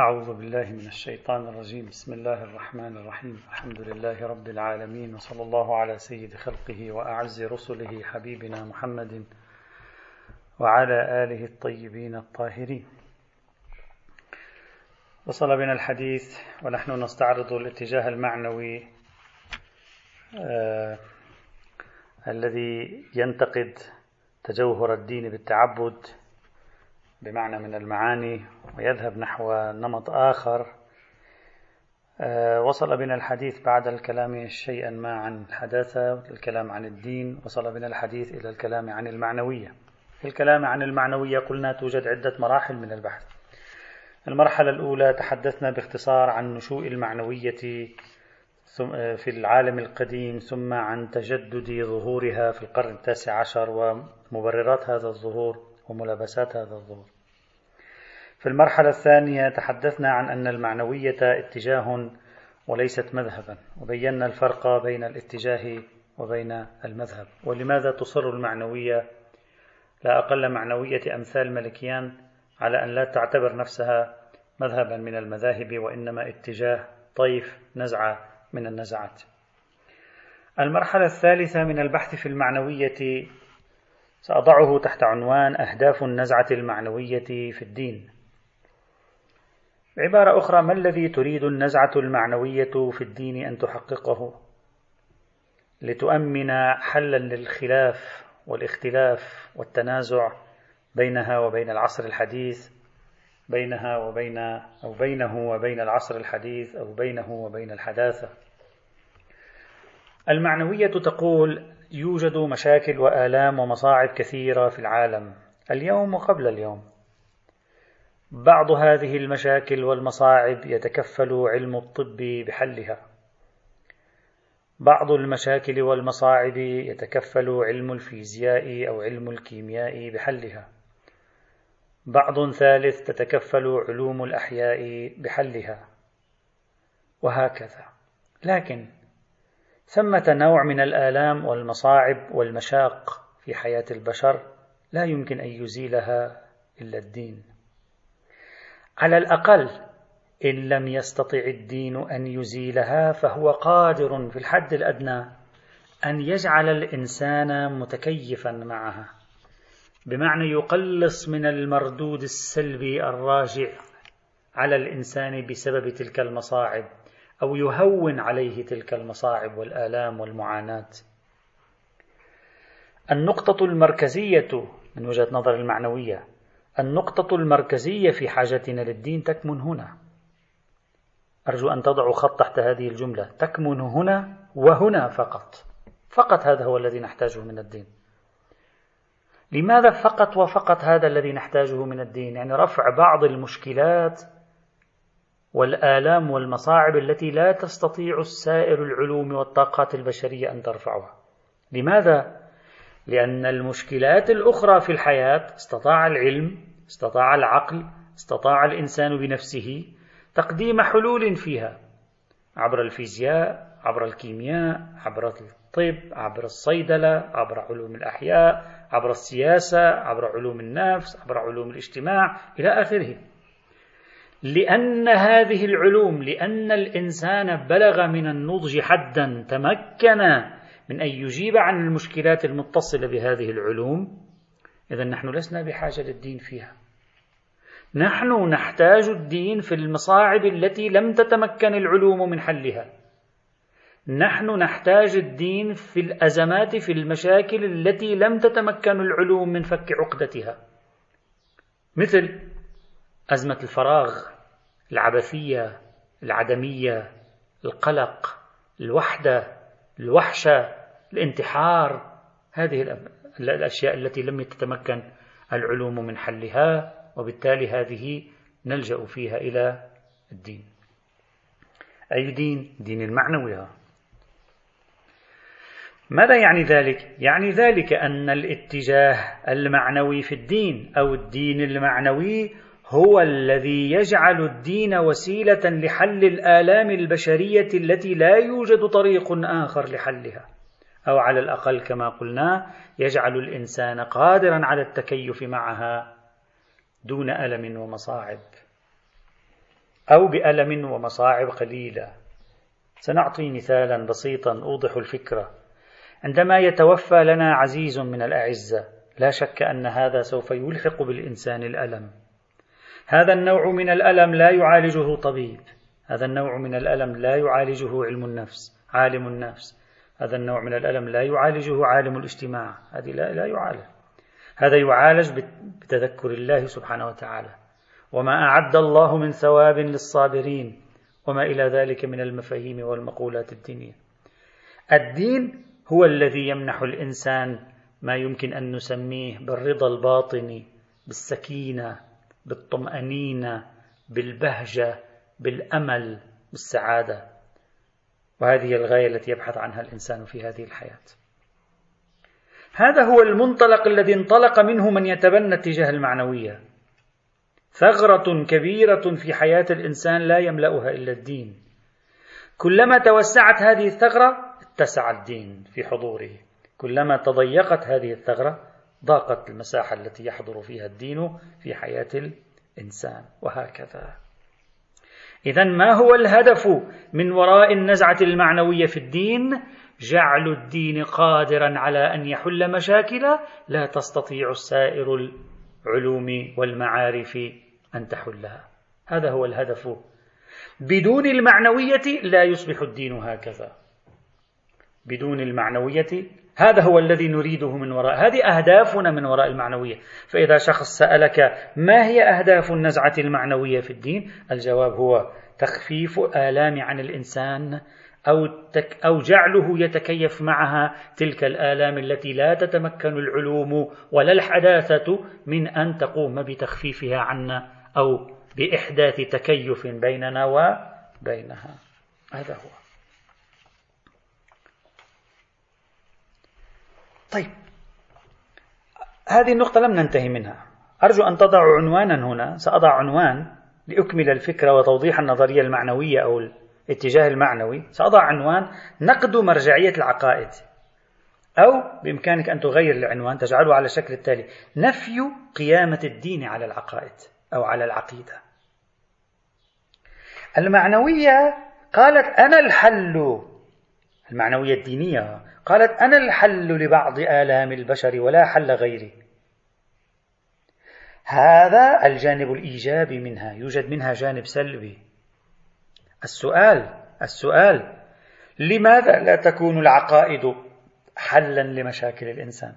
أعوذ بالله من الشيطان الرجيم. بسم الله الرحمن الرحيم. الحمد لله رب العالمين وصلى الله على سيد خلقه وأعز رسله حبيبنا محمد وعلى آله الطيبين الطاهرين. وصل بنا الحديث ونحن نستعرض الاتجاه المعنوي آه الذي ينتقد تجوهر الدين بالتعبد بمعنى من المعاني ويذهب نحو نمط آخر. آه، وصل بنا الحديث بعد الكلام شيئا ما عن الحداثة الكلام عن الدين وصل بنا الحديث إلى الكلام عن المعنوية. في الكلام عن المعنوية قلنا توجد عدة مراحل من البحث. المرحلة الأولى تحدثنا باختصار عن نشوء المعنوية آه، في العالم القديم ثم عن تجدد ظهورها في القرن التاسع عشر ومبررات هذا الظهور. وملابسات هذا الظهور في المرحلة الثانية تحدثنا عن أن المعنوية اتجاه وليست مذهبا وبينا الفرق بين الاتجاه وبين المذهب. ولماذا تصر المعنوية؟ لا أقل معنوية أمثال ملكيان على أن لا تعتبر نفسها مذهبا من المذاهب وإنما اتجاه طيف نزعة من النزعات. المرحلة الثالثة من البحث في المعنوية سأضعه تحت عنوان أهداف النزعة المعنوية في الدين. بعبارة أخرى ما الذي تريد النزعة المعنوية في الدين أن تحققه؟ لتؤمن حلا للخلاف والاختلاف والتنازع بينها وبين العصر الحديث بينها وبين أو بينه وبين العصر الحديث أو بينه وبين الحداثة. المعنوية تقول يوجد مشاكل وآلام ومصاعب كثيرة في العالم اليوم وقبل اليوم. بعض هذه المشاكل والمصاعب يتكفل علم الطب بحلها. بعض المشاكل والمصاعب يتكفل علم الفيزياء أو علم الكيمياء بحلها. بعض ثالث تتكفل علوم الأحياء بحلها. وهكذا. لكن ثمة نوع من الآلام والمصاعب والمشاق في حياة البشر لا يمكن أن يزيلها إلا الدين. على الأقل إن لم يستطع الدين أن يزيلها فهو قادر في الحد الأدنى أن يجعل الإنسان متكيفا معها. بمعنى يقلص من المردود السلبي الراجع على الإنسان بسبب تلك المصاعب أو يهون عليه تلك المصاعب والآلام والمعاناة. النقطة المركزية من وجهة نظر المعنوية، النقطة المركزية في حاجتنا للدين تكمن هنا. أرجو أن تضعوا خط تحت هذه الجملة، تكمن هنا وهنا فقط. فقط هذا هو الذي نحتاجه من الدين. لماذا فقط وفقط هذا الذي نحتاجه من الدين؟ يعني رفع بعض المشكلات والآلام والمصاعب التي لا تستطيع سائر العلوم والطاقات البشرية أن ترفعها. لماذا؟ لأن المشكلات الأخرى في الحياة استطاع العلم، استطاع العقل، استطاع الإنسان بنفسه تقديم حلول فيها عبر الفيزياء، عبر الكيمياء، عبر الطب، عبر الصيدلة، عبر علوم الأحياء، عبر السياسة، عبر علوم النفس، عبر علوم الاجتماع إلى آخره. لأن هذه العلوم لأن الإنسان بلغ من النضج حدا تمكن من أن يجيب عن المشكلات المتصلة بهذه العلوم. إذا نحن لسنا بحاجة للدين فيها. نحن نحتاج الدين في المصاعب التي لم تتمكن العلوم من حلها. نحن نحتاج الدين في الأزمات في المشاكل التي لم تتمكن العلوم من فك عقدتها. مثل أزمة الفراغ العبثية العدمية القلق الوحدة الوحشة الانتحار هذه الأشياء التي لم تتمكن العلوم من حلها وبالتالي هذه نلجأ فيها إلى الدين أي دين؟ دين المعنوي ماذا يعني ذلك؟ يعني ذلك أن الاتجاه المعنوي في الدين أو الدين المعنوي هو الذي يجعل الدين وسيلة لحل الآلام البشرية التي لا يوجد طريق آخر لحلها. أو على الأقل كما قلنا يجعل الإنسان قادرا على التكيف معها دون ألم ومصاعب. أو بألم ومصاعب قليلة. سنعطي مثالا بسيطا أوضح الفكرة. عندما يتوفى لنا عزيز من الأعزة لا شك أن هذا سوف يلحق بالإنسان الألم. هذا النوع من الألم لا يعالجه طبيب. هذا النوع من الألم لا يعالجه علم النفس عالم النفس. هذا النوع من الألم لا يعالجه عالم الاجتماع. هذه لا, لا يعالج. هذا يعالج بتذكر الله سبحانه وتعالى. وما أعد الله من ثواب للصابرين وما إلى ذلك من المفاهيم والمقولات الدينية. الدين هو الذي يمنح الإنسان ما يمكن أن نسميه بالرضا الباطني بالسكينة بالطمأنينة بالبهجة بالأمل بالسعادة. وهذه الغاية التي يبحث عنها الإنسان في هذه الحياة. هذا هو المنطلق الذي انطلق منه من يتبنى اتجاه المعنوية. ثغرة كبيرة في حياة الإنسان لا يملأها إلا الدين. كلما توسعت هذه الثغرة اتسع الدين في حضوره. كلما تضيقت هذه الثغرة ضاقت المساحة التي يحضر فيها الدين في حياة الإنسان وهكذا. إذا ما هو الهدف من وراء النزعة المعنوية في الدين؟ جعل الدين قادرا على أن يحل مشاكل لا تستطيع سائر العلوم والمعارف أن تحلها. هذا هو الهدف. بدون المعنوية لا يصبح الدين هكذا. بدون المعنوية هذا هو الذي نريده من وراء هذه أهدافنا من وراء المعنوية. فإذا شخص سألك ما هي أهداف النزعة المعنوية في الدين؟ الجواب هو تخفيف آلام عن الإنسان أو, تك أو جعله يتكيف معها تلك الآلام التي لا تتمكن العلوم ولا الحداثة من أن تقوم بتخفيفها عنا أو بإحداث تكيف بيننا وبينها. هذا هو. طيب. هذه النقطة لم ننتهي منها. أرجو أن تضعوا عنوانا هنا. سأضع عنوان لأكمل الفكرة وتوضيح النظرية المعنوية أو الاتجاه المعنوي. سأضع عنوان نقد مرجعية العقائد. أو بإمكانك أن تغير العنوان تجعله على الشكل التالي. نفي قيامة الدين على العقائد أو على العقيدة. المعنوية قالت أنا الحل. المعنوية الدينية. قالت أنا الحل لبعض آلام البشر ولا حل غيري. هذا الجانب الإيجابي منها يوجد منها جانب سلبي. السؤال السؤال لماذا لا تكون العقائد حلا لمشاكل الإنسان؟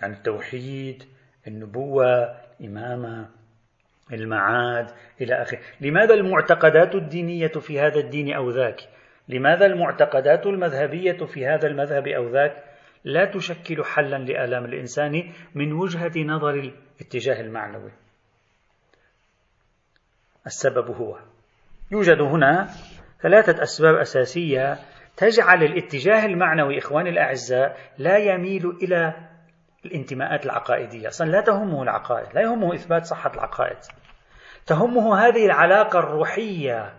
يعني التوحيد النبوة الإمامة المعاد إلى آخره. لماذا المعتقدات الدينية في هذا الدين أو ذاك لماذا المعتقدات المذهبية في هذا المذهب أو ذاك لا تشكل حلا لآلام الإنسان من وجهة نظر الاتجاه المعنوي؟ السبب هو يوجد هنا ثلاثة أسباب أساسية تجعل الاتجاه المعنوي إخواني الأعزاء لا يميل إلى الانتماءات العقائدية. أصلا لا تهمه العقائد لا يهمه إثبات صحة العقائد تهمه هذه العلاقة الروحية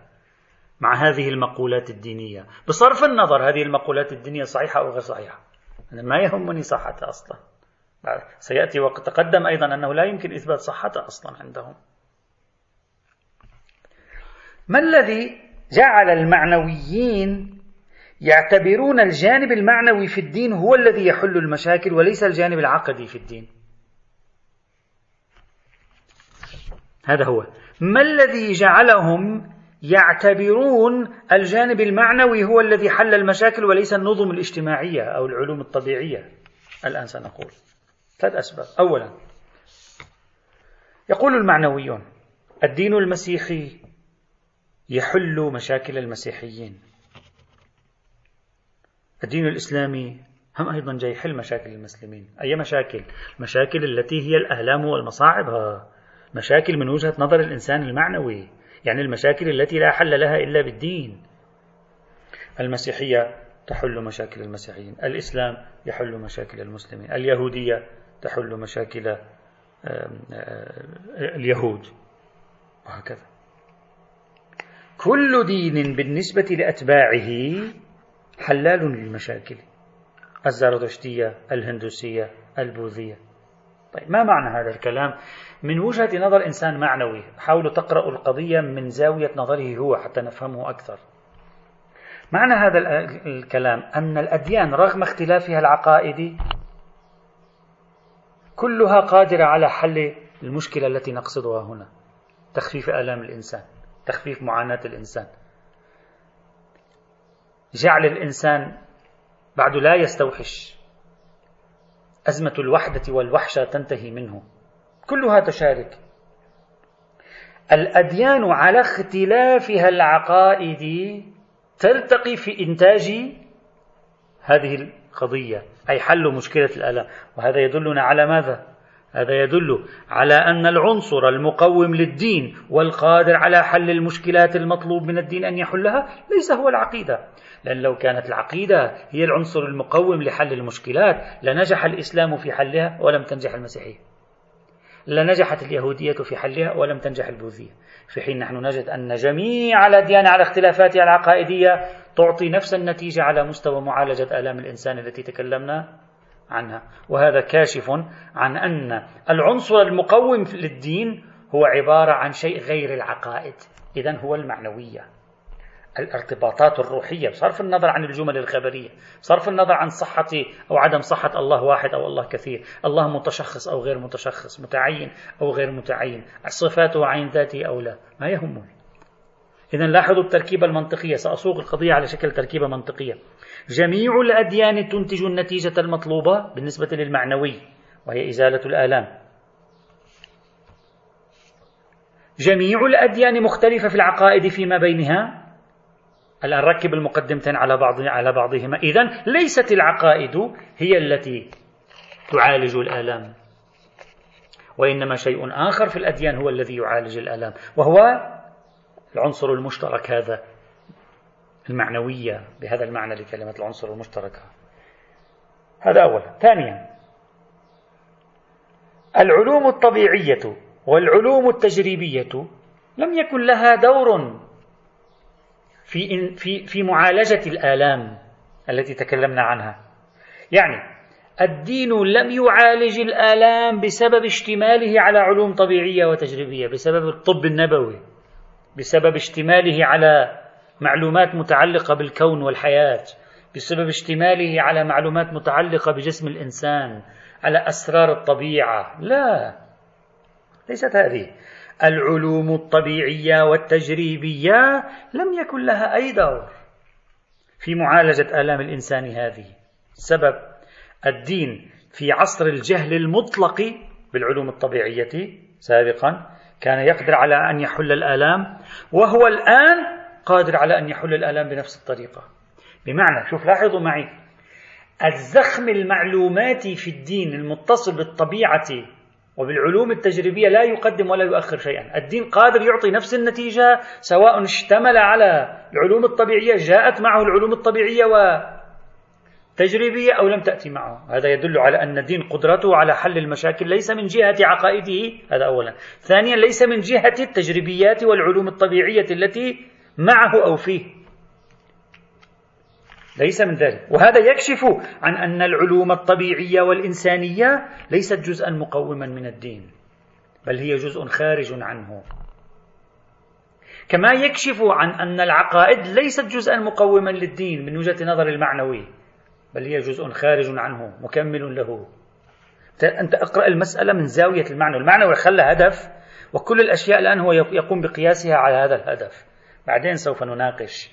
مع هذه المقولات الدينية. بصرف النظر هذه المقولات الدينية صحيحة أو غير صحيحة. أنا ما يهمني صحتها أصلا. سيأتي وقت تقدم أيضا أنه لا يمكن إثبات صحتها أصلا عندهم. ما الذي جعل المعنويين يعتبرون الجانب المعنوي في الدين هو الذي يحل المشاكل وليس الجانب العقدي في الدين؟ هذا هو. ما الذي جعلهم يعتبرون الجانب المعنوي هو الذي حل المشاكل وليس النظم الاجتماعية أو العلوم الطبيعية. الآن سنقول. ثلاث أسباب. أولا يقول المعنويون الدين المسيحي يحل مشاكل المسيحيين. الدين الإسلامي هم أيضا جاي يحل مشاكل المسلمين. أي مشاكل؟ مشاكل التي هي الأهلام والمصاعب. مشاكل من وجهة نظر الإنسان المعنوي. يعني المشاكل التي لا حل لها إلا بالدين. المسيحية تحل مشاكل المسيحيين الإسلام يحل مشاكل المسلمين اليهودية تحل مشاكل اليهود وهكذا. كل دين بالنسبة لأتباعه حلال للمشاكل الزرادشتية الهندوسية البوذية. طيب ما معنى هذا الكلام؟ من وجهة نظر إنسان معنوي حاولوا تقرأوا القضية من زاوية نظره هو حتى نفهمه أكثر. معنى هذا الكلام أن الأديان رغم اختلافها العقائدي كلها قادرة على حل المشكلة التي نقصدها هنا. تخفيف آلام الإنسان تخفيف معاناة الإنسان. جعل الإنسان بعد لا يستوحش. أزمة الوحدة والوحشة تنتهي منه. كلها تشارك. الأديان على اختلافها العقائدي تلتقي في إنتاج هذه القضية. أي حل مشكلة الآلام. وهذا يدلنا على ماذا؟ هذا يدل على أن العنصر المقوم للدين والقادر على حل المشكلات المطلوب من الدين أن يحلها ليس هو العقيدة. لأن لو كانت العقيدة هي العنصر المقوم لحل المشكلات لنجح الإسلام في حلها ولم تنجح المسيحية. لنجحت اليهودية في حلها ولم تنجح البوذية. في حين نحن نجد أن جميع الأديان على اختلافاتها العقائدية تعطي نفس النتيجة على مستوى معالجة آلام الإنسان التي تكلمنا عنها. وهذا كاشف عن أن العنصر المقوم للدين هو عبارة عن شيء غير العقائد. إذا هو المعنوية. الارتباطات الروحية بصرف النظر عن الجمل الخبرية بصرف النظر عن صحة أو عدم صحة الله واحد أو الله كثير. الله متشخص أو غير متشخص متعين أو غير متعين صفاته عين ذاته أو لا ما يهمني. إذا لاحظوا التركيبة المنطقية. سأصوغ القضية على شكل تركيبة منطقية. جميع الأديان تنتج النتيجة المطلوبة بالنسبة للمعنوي وهي إزالة الآلام. جميع الأديان مختلفة في العقائد فيما بينها. الآن ركب المقدمتين على بعض على بعضهما. إذا ليست العقائد هي التي تعالج الآلام. وإنما شيء آخر في الأديان هو الذي يعالج الآلام وهو العنصر المشترك هذا. المعنوية بهذا المعنى لكلمة العنصر المشترك هذا أولا ثانيا العلوم الطبيعية والعلوم التجريبية لم يكن لها دور في في في معالجة الآلام التي تكلمنا عنها. يعني الدين لم يعالج الآلام بسبب اشتماله على علوم طبيعية وتجريبية، بسبب الطب النبوي، بسبب اشتماله على معلومات متعلقة بالكون والحياة، بسبب اشتماله على معلومات متعلقة بجسم الإنسان، على أسرار الطبيعة، لا ليست هذه. العلوم الطبيعية والتجريبية لم يكن لها أي دور في معالجة آلام الإنسان هذه. سبب الدين في عصر الجهل المطلق بالعلوم الطبيعية سابقا كان يقدر على أن يحل الآلام وهو الآن قادر على أن يحل الآلام بنفس الطريقة. بمعنى شوف لاحظوا معي. الزخم المعلوماتي في الدين المتصل بالطبيعة وبالعلوم التجريبية لا يقدم ولا يؤخر شيئا. الدين قادر يعطي نفس النتيجة سواء اشتمل على العلوم الطبيعية جاءت معه العلوم الطبيعية وتجريبية أو لم تأتي معه. هذا يدل على أن الدين قدرته على حل المشاكل ليس من جهة عقائده. هذا أولا. ثانيا ليس من جهة التجريبيات والعلوم الطبيعية التي معه أو فيه. ليس من ذلك. وهذا يكشف عن أن العلوم الطبيعية والإنسانية ليست جزءا مقوما من الدين بل هي جزء خارج عنه. كما يكشف عن أن العقائد ليست جزءا مقوما للدين من وجهة نظر المعنوي بل هي جزء خارج عنه مكمل له. أنت أقرأ المسألة من زاوية المعنى. المعنوي خلى هدف وكل الأشياء الآن هو يقوم بقياسها على هذا الهدف. بعدين سوف نناقش.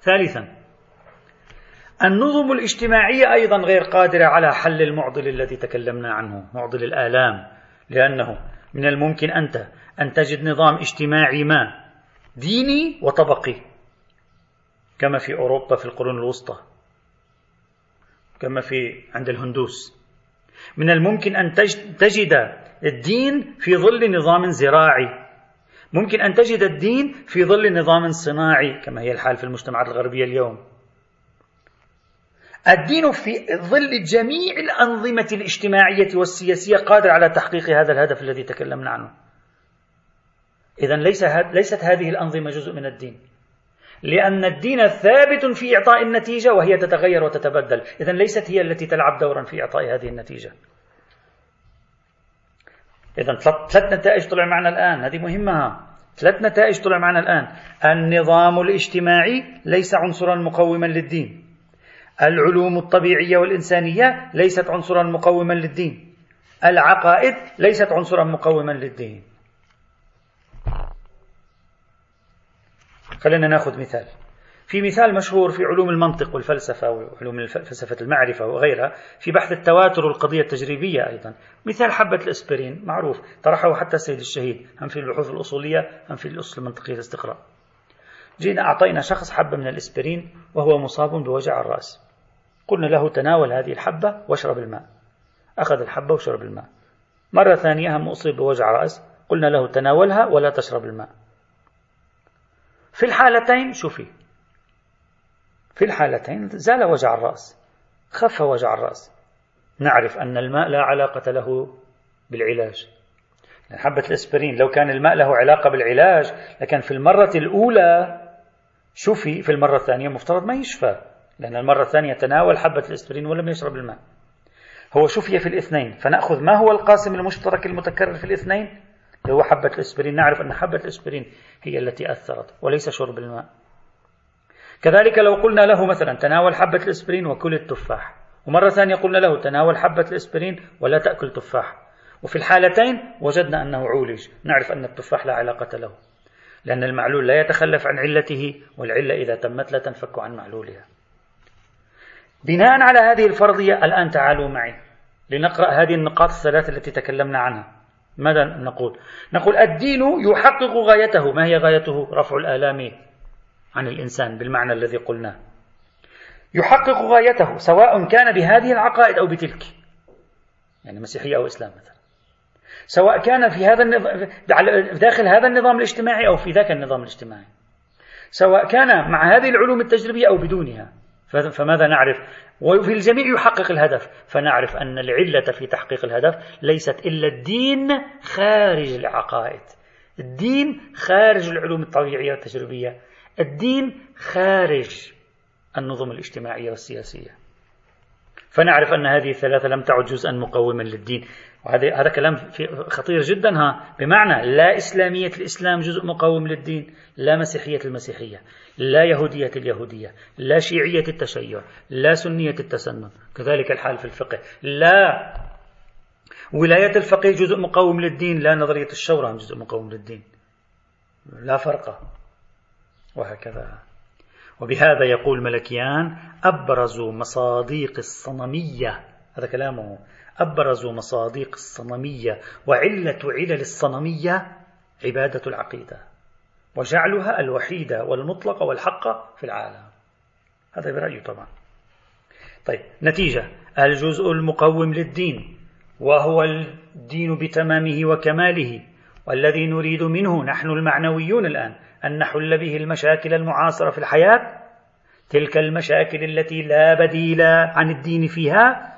ثالثا النظم الاجتماعية أيضا غير قادرة على حل المعضل الذي تكلمنا عنه معضل الآلام لأنه من الممكن أنت أن تجد نظام اجتماعي ما ديني وطبقي كما في أوروبا في القرون الوسطى كما في عند الهندوس. من الممكن أن تجد الدين في ظل نظام زراعي. ممكن أن تجد الدين في ظل نظام صناعي كما هي الحال في المجتمعات الغربية اليوم. الدين في ظل جميع الأنظمة الاجتماعية والسياسية قادر على تحقيق هذا الهدف الذي تكلمنا عنه. إذا ليس ليست هذه الأنظمة جزء من الدين. لأن الدين ثابت في إعطاء النتيجة وهي تتغير وتتبدل. إذا ليست هي التي تلعب دورا في إعطاء هذه النتيجة. إذا ثلاث نتائج طلع معنا الآن. هذه مهمة. ثلاث نتائج طلع معنا الآن. النظام الاجتماعي ليس عنصرا مقوما للدين. العلوم الطبيعية والإنسانية ليست عنصرا مقوما للدين. العقائد ليست عنصرا مقوما للدين. خلينا ناخذ مثال. في مثال مشهور في علوم المنطق والفلسفة وعلوم فلسفة المعرفة وغيرها في بحث التواتر والقضية التجريبية أيضا. مثال حبة الإسبرين معروف طرحه حتى السيد الشهيد. هم في البحوث الأصولية هم في الأصول المنطقية الاستقراء جينا أعطينا شخص حبة من الإسبرين وهو مصاب بوجع الرأس. قلنا له تناول هذه الحبة واشرب الماء. أخذ الحبة وشرب الماء. مرة ثانية هم أصيب بوجع رأس قلنا له تناولها ولا تشرب الماء. في الحالتين شوفي في الحالتين زال وجع الرأس خف وجع الرأس. نعرف أن الماء لا علاقة له بالعلاج. يعني حبة الإسبرين لو كان الماء له علاقة بالعلاج لكن في المرة الأولى شفي في المرة الثانية مفترض ما يشفى لأن المرة الثانية تناول حبة الإسبرين ولم يشرب الماء. هو شفي في الاثنين فنأخذ ما هو القاسم المشترك المتكرر في الاثنين؟ اللي هو حبة الإسبرين. نعرف أن حبة الإسبرين هي التي أثرت وليس شرب الماء. كذلك لو قلنا له مثلا تناول حبة الإسبرين وكل التفاح. ومرة ثانية قلنا له تناول حبة الإسبرين ولا تأكل تفاح. وفي الحالتين وجدنا أنه عولج. نعرف أن التفاح لا علاقة له. لأن المعلول لا يتخلف عن علته والعلة إذا تمت لا تنفك عن معلولها. بناء على هذه الفرضية الآن تعالوا معي لنقرأ هذه النقاط الثلاث التي تكلمنا عنها. ماذا نقول؟ نقول الدين يحقق غايته. ما هي غايته؟ رفع الآلام. عن الإنسان بالمعنى الذي قلناه. يحقق غايته سواء كان بهذه العقائد أو بتلك. يعني مسيحية أو إسلام مثلا. سواء كان في هذا النظام داخل هذا النظام الاجتماعي أو في ذاك النظام الاجتماعي. سواء كان مع هذه العلوم التجريبية أو بدونها. فماذا نعرف؟ وفي الجميع يحقق الهدف. فنعرف أن العلة في تحقيق الهدف ليست إلا الدين خارج العقائد. الدين خارج العلوم الطبيعية والتجريبية. الدين خارج النظم الاجتماعية والسياسية. فنعرف أن هذه الثلاثة لم تعد جزءا مقوما للدين. وهذا هذا كلام خطير جدا ها. بمعنى لا إسلامية الإسلام جزء مقوم للدين لا مسيحية المسيحية لا يهودية اليهودية لا شيعية التشيع لا سنية التسنن. كذلك الحال في الفقه. لا. ولاية الفقيه جزء مقوم للدين لا نظرية الشورى جزء مقوم للدين. لا فرق. وهكذا. وبهذا يقول ملكيان أبرز مصاديق الصنمية هذا كلامه. أبرز مصاديق الصنمية وعلة علل الصنمية عبادة العقيدة وجعلها الوحيدة والمطلقة والحقة في العالم. هذا برأيه طبعا. طيب نتيجة الجزء المقوم للدين وهو الدين بتمامه وكماله والذي نريد منه نحن المعنويون الآن. أن نحل به المشاكل المعاصرة في الحياة تلك المشاكل التي لا بديل عن الدين فيها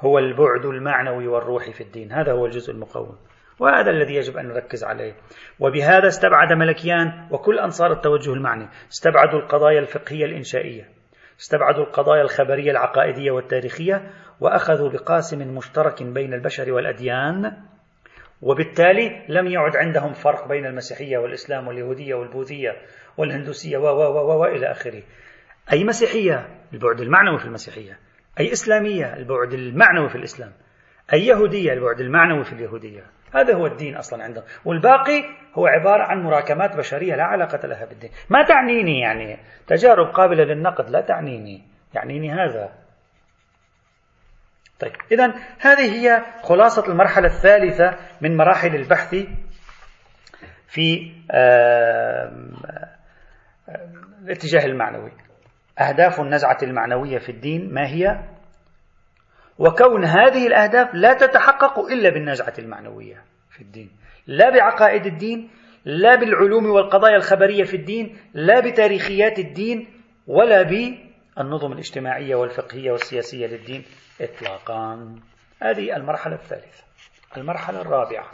هو البعد المعنوي والروحي في الدين. هذا هو الجزء المقوم وهذا الذي يجب أن نركز عليه. وبهذا استبعد ملكيان وكل أنصار التوجه المعني. استبعدوا القضايا الفقهية الإنشائية استبعدوا القضايا الخبرية العقائدية والتاريخية وأخذوا بقاسم مشترك بين البشر والأديان وبالتالي لم يعد عندهم فرق بين المسيحية والإسلام واليهودية والبوذية والهندوسية و و و إلى آخره. أي مسيحية؟ البعد المعنوي في المسيحية. أي إسلامية؟ البعد المعنوي في الإسلام. أي يهودية؟ البعد المعنوي في اليهودية. هذا هو الدين أصلا عندهم. والباقي هو عبارة عن مراكمات بشرية لا علاقة لها بالدين. ما تعنيني يعني؟ تجارب قابلة للنقد لا تعنيني. يعنيني هذا. طيب. إذا هذه هي خلاصة المرحلة الثالثة من مراحل البحث في الاتجاه المعنوي. أهداف النزعة المعنوية في الدين ما هي؟ وكون هذه الأهداف لا تتحقق إلا بالنزعة المعنوية في الدين. لا بعقائد الدين لا بالعلوم والقضايا الخبرية في الدين لا بتاريخيات الدين ولا بالنظم الاجتماعية والفقهية والسياسية للدين. إطلاقا. هذه المرحلة الثالثة. المرحلة الرابعة.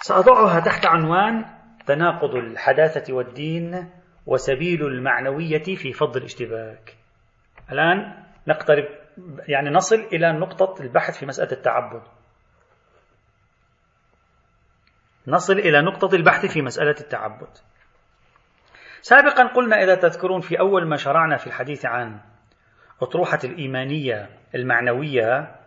سأضعها تحت عنوان تناقض الحداثة والدين وسبيل المعنوية في فض الاشتباك. الآن نقترب يعني نصل إلى نقطة البحث في مسألة التعبد. نصل إلى نقطة البحث في مسألة التعبد. سابقا قلنا إذا تذكرون في أول ما شرعنا في الحديث عن أطروحة الإيمانية المعنوية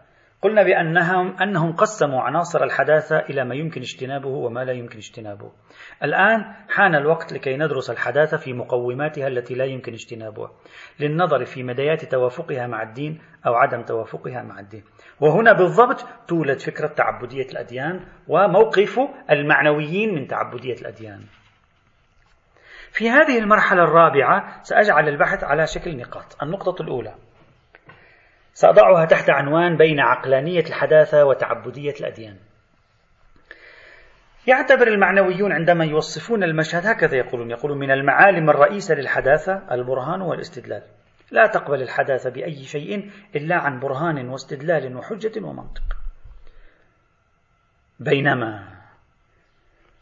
قلنا بأنهم أنهم قسموا عناصر الحداثة إلى ما يمكن اجتنابه وما لا يمكن اجتنابه. الآن حان الوقت لكي ندرس الحداثة في مقوماتها التي لا يمكن اجتنابها، للنظر في مديات توافقها مع الدين أو عدم توافقها مع الدين. وهنا بالضبط تولد فكرة تعبدية الأديان وموقف المعنويين من تعبدية الأديان. في هذه المرحلة الرابعة سأجعل البحث على شكل نقاط. النقطة الأولى سأضعها تحت عنوان بين عقلانية الحداثة وتعبدية الأديان. يعتبر المعنويون عندما يوصفون المشهد هكذا يقولون يقولون من المعالم الرئيسة للحداثة البرهان والاستدلال لا تقبل الحداثة بأي شيء إلا عن برهان واستدلال وحجة ومنطق بينما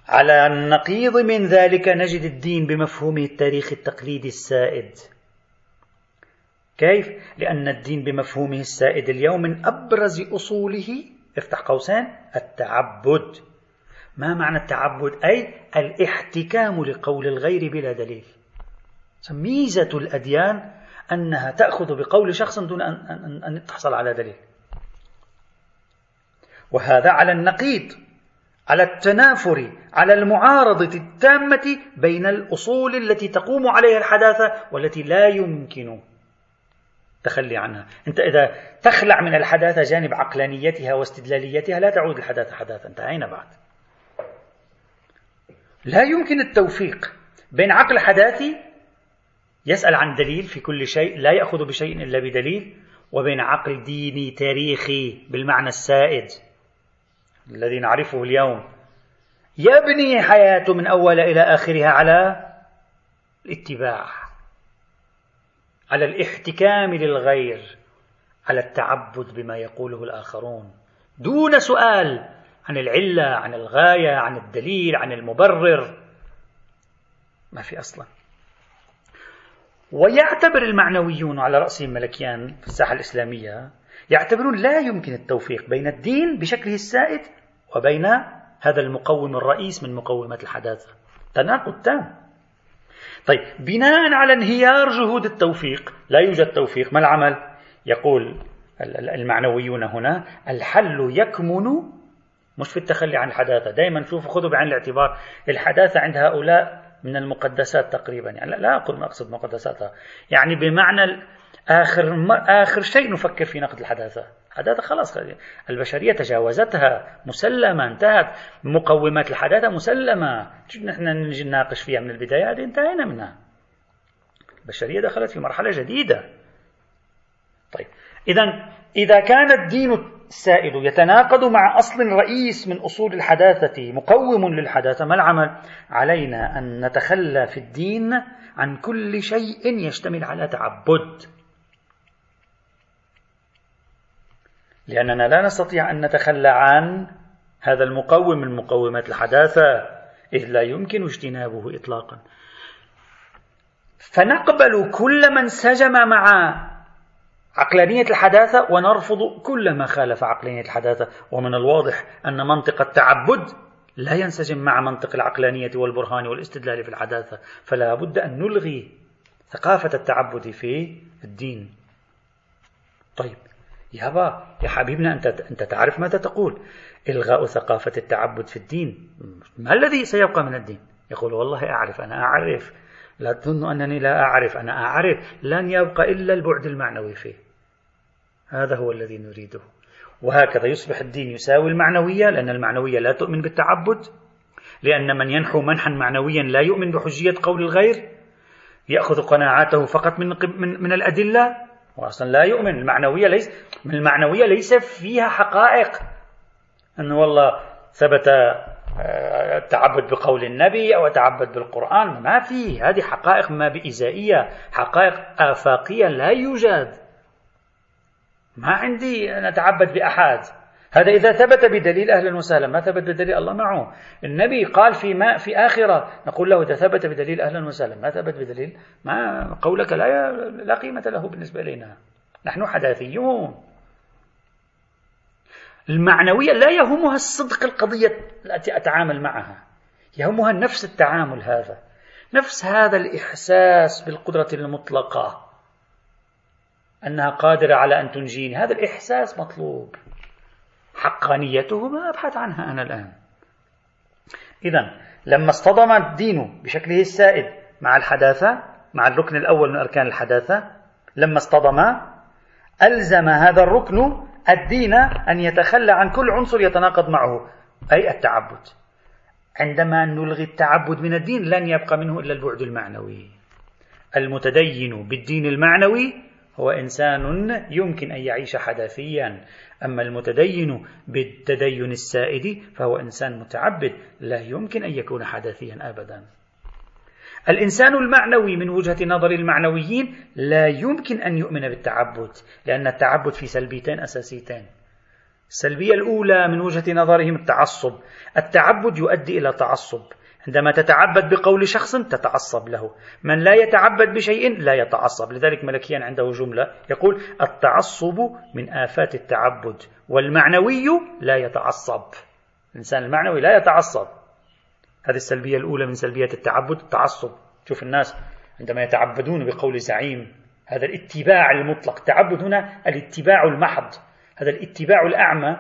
على النقيض من ذلك نجد الدين بمفهومه التاريخي التقليدي السائد. كيف؟ لأن الدين بمفهومه السائد اليوم من أبرز أصوله. افتح قوسين. التعبد. ما معنى التعبد؟ أي الاحتكام لقول الغير بلا دليل. ميزة الأديان أنها تأخذ بقول شخص دون أن, أن, أن تحصل على دليل. وهذا على النقيض. على التنافر على المعارضة التامة بين الأصول التي تقوم عليها الحداثة والتي لا يمكن تخلي عنها. أنت إذا تخلع من الحداثة جانب عقلانيتها واستدلاليتها لا تعود الحداثة حداثة. انتهينا بعد؟ لا يمكن التوفيق بين عقل حداثي يسأل عن دليل في كل شيء لا يأخذ بشيء إلا بدليل وبين عقل ديني تاريخي بالمعنى السائد. الذي نعرفه اليوم. يبني حياته من أول إلى آخرها على الاتباع على الاحتكام للغير على التعبد بما يقوله الآخرون. دون سؤال عن العلة عن الغاية عن الدليل عن المبرر ما في أصلا. ويعتبر المعنويون على رأسهم ملكيان في الساحة الإسلامية يعتبرون لا يمكن التوفيق بين الدين بشكله السائد وبين هذا المقوم الرئيس من مقومات الحداثة. تناقض تام. طيب بناء على انهيار جهود التوفيق لا يوجد توفيق ما العمل؟ يقول المعنويون هنا الحل يكمن مش في التخلي عن الحداثة. دائما شوفوا خذوا بعين الاعتبار. الحداثة عند هؤلاء من المقدسات تقريبا. يعني لا أقول ما أقصد مقدساتها. يعني بمعنى آخر, آخر شيء نفكر في نقد الحداثة. الحداثة خلاص البشرية تجاوزتها مسلمة انتهت. مقومات الحداثة مسلمة. نحن نجي نناقش فيها من البداية؟ هذه انتهينا منها. البشرية دخلت في مرحلة جديدة. طيب إذا إذا كان الدين السائد يتناقض مع أصل رئيس من أصول الحداثة مقوم للحداثة ما العمل؟ علينا أن نتخلى في الدين عن كل شيء يشتمل على تعبد. لأننا لا نستطيع أن نتخلى عن هذا المقوم من مقومات الحداثة إذ لا يمكن اجتنابه إطلاقا. فنقبل كل من سجم مع عقلانية الحداثة ونرفض كل ما خالف عقلانية الحداثة. ومن الواضح أن منطق التعبد لا ينسجم مع منطق العقلانية والبرهان والاستدلال في الحداثة. فلا بد أن نلغي ثقافة التعبد في الدين. طيب يابا يا حبيبنا أنت, أنت تعرف ماذا تقول؟ إلغاء ثقافة التعبد في الدين. ما الذي سيبقى من الدين؟ يقول والله أعرف أنا أعرف. لا تظن أنني لا أعرف أنا أعرف. لن يبقى إلا البعد المعنوي فيه. هذا هو الذي نريده. وهكذا يصبح الدين يساوي المعنوية لأن المعنوية لا تؤمن بالتعبد. لأن من ينحو منحا معنويا لا يؤمن بحجية قول الغير. يأخذ قناعاته فقط من, من, من الأدلة. وأصلا لا يؤمن المعنوية ليس المعنوية ليس فيها حقائق أنه والله ثبت التعبد بقول النبي أو أتعبد بالقرآن ما في هذه حقائق ما بإزائية حقائق آفاقية لا يوجد ما عندي أن أتعبد بأحد هذا إذا ثبت بدليل أهلا وسهلا ما ثبت بدليل الله معه. النبي قال في ما في آخرة نقول له إذا ثبت بدليل أهلا وسهلا ما ثبت بدليل ما قولك لا لا قيمة له بالنسبة إلينا. نحن حداثيون. المعنوية لا يهمها الصدق القضية التي أتعامل معها. يهمها نفس التعامل هذا. نفس هذا الإحساس بالقدرة المطلقة. أنها قادرة على أن تنجيني. هذا الإحساس مطلوب. حقانيته ما أبحث عنها أنا الآن. إذا لما اصطدم الدين بشكله السائد مع الحداثة مع الركن الأول من أركان الحداثة لما اصطدم ألزم هذا الركن الدين أن يتخلى عن كل عنصر يتناقض معه أي التعبد. عندما نلغي التعبد من الدين لن يبقى منه إلا البعد المعنوي. المتدين بالدين المعنوي هو إنسان يمكن أن يعيش حداثيا. أما المتدين بالتدين السائد فهو إنسان متعبد لا يمكن أن يكون حداثيا أبدا. الإنسان المعنوي من وجهة نظر المعنويين لا يمكن أن يؤمن بالتعبد لأن التعبد في سلبيتين أساسيتين. السلبية الأولى من وجهة نظرهم التعصب. التعبد يؤدي إلى تعصب. عندما تتعبد بقول شخص تتعصب له. من لا يتعبد بشيء لا يتعصب. لذلك ملكيا عنده جملة يقول التعصب من آفات التعبد والمعنوي لا يتعصب. الإنسان المعنوي لا يتعصب. هذه السلبية الأولى من سلبيات التعبد التعصب. شوف الناس عندما يتعبدون بقول زعيم هذا الاتباع المطلق. التعبد هنا الاتباع المحض. هذا الاتباع الأعمى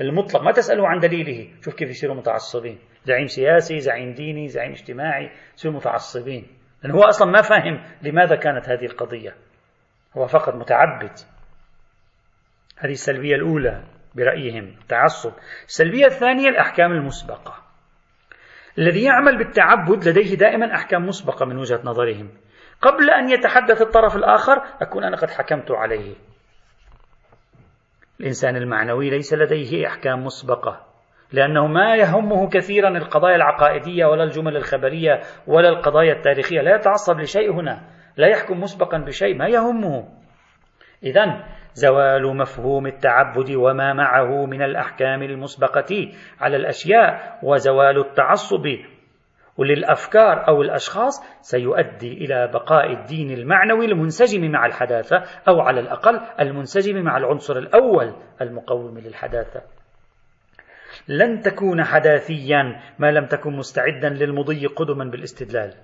المطلق. ما تسأله عن دليله؟ شوف كيف يصيروا متعصبين. زعيم سياسي زعيم ديني زعيم اجتماعي يصيروا متعصبين. لأن هو أصلا ما فهم لماذا كانت هذه القضية. هو فقط متعبد. هذه السلبية الأولى برأيهم تعصب السلبية الثانية الأحكام المسبقة. الذي يعمل بالتعبد لديه دائما أحكام مسبقة من وجهة نظرهم. قبل أن يتحدث الطرف الآخر أكون أنا قد حكمت عليه. الإنسان المعنوي ليس لديه أحكام مسبقة. لأنه ما يهمه كثيرا القضايا العقائدية ولا الجمل الخبرية ولا القضايا التاريخية. لا يتعصب لشيء هنا. لا يحكم مسبقا بشيء. ما يهمه؟ إذا زوال مفهوم التعبد وما معه من الأحكام المسبقة على الأشياء وزوال التعصب وللأفكار أو الأشخاص سيؤدي إلى بقاء الدين المعنوي المنسجم مع الحداثة أو على الأقل المنسجم مع العنصر الأول المقوم للحداثة. لن تكون حداثيا ما لم تكن مستعدا للمضي قدما بالاستدلال.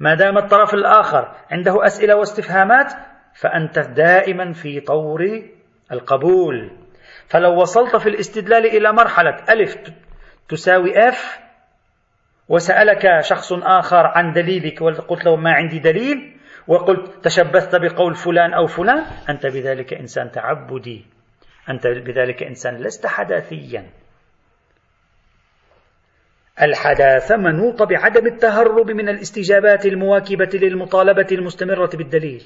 ما دام الطرف الآخر عنده أسئلة واستفهامات فأنت دائما في طور القبول. فلو وصلت في الاستدلال إلى مرحلة ألف تساوي أف وسألك شخص آخر عن دليلك وقلت له ما عندي دليل وقلت تشبثت بقول فلان أو فلان أنت بذلك إنسان تعبدي. أنت بذلك إنسان لست حداثيا. الحداثة منوطة بعدم التهرب من الاستجابات المواكبة للمطالبة المستمرة بالدليل.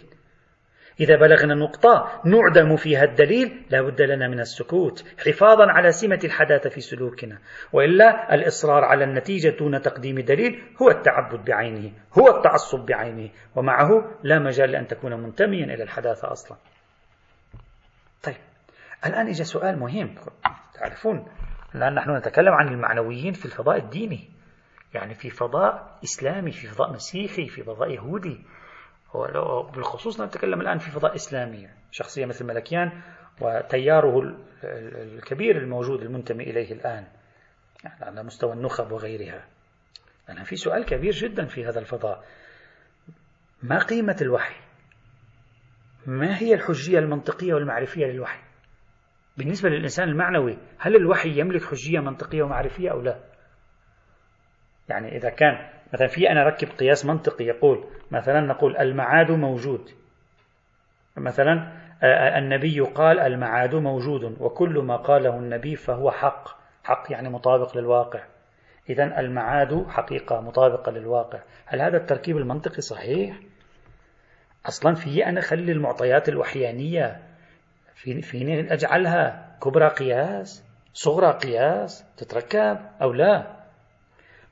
إذا بلغنا نقطة نعدم فيها الدليل لا بد لنا من السكوت حفاظا على سمة الحداثة في سلوكنا. وإلا الإصرار على النتيجة دون تقديم دليل هو التعبد بعينه هو التعصب بعينه ومعه لا مجال لأن تكون منتميا إلى الحداثة أصلا. طيب الآن إجا سؤال مهم. تعرفون الآن نحن نتكلم عن المعنويين في الفضاء الديني. يعني في فضاء إسلامي في فضاء مسيحي في فضاء يهودي. بالخصوص نتكلم الآن في فضاء إسلامي شخصية مثل ملكيان وتياره الكبير الموجود المنتمي إليه الآن. يعني على مستوى النخب وغيرها. أنا في سؤال كبير جدا في هذا الفضاء. ما قيمة الوحي؟ ما هي الحجية المنطقية والمعرفية للوحي؟ بالنسبة للإنسان المعنوي هل الوحي يملك حجية منطقية ومعرفية أو لا؟ يعني إذا كان مثلا في أنا ركب قياس منطقي يقول مثلا نقول المعاد موجود. مثلا النبي قال المعاد موجود وكل ما قاله النبي فهو حق. حق يعني مطابق للواقع. إذا المعاد حقيقة مطابقة للواقع. هل هذا التركيب المنطقي صحيح؟ أصلا في أنا أخلي المعطيات الوحيانية فيني أجعلها كبرى قياس صغرى قياس تتركب أو لا؟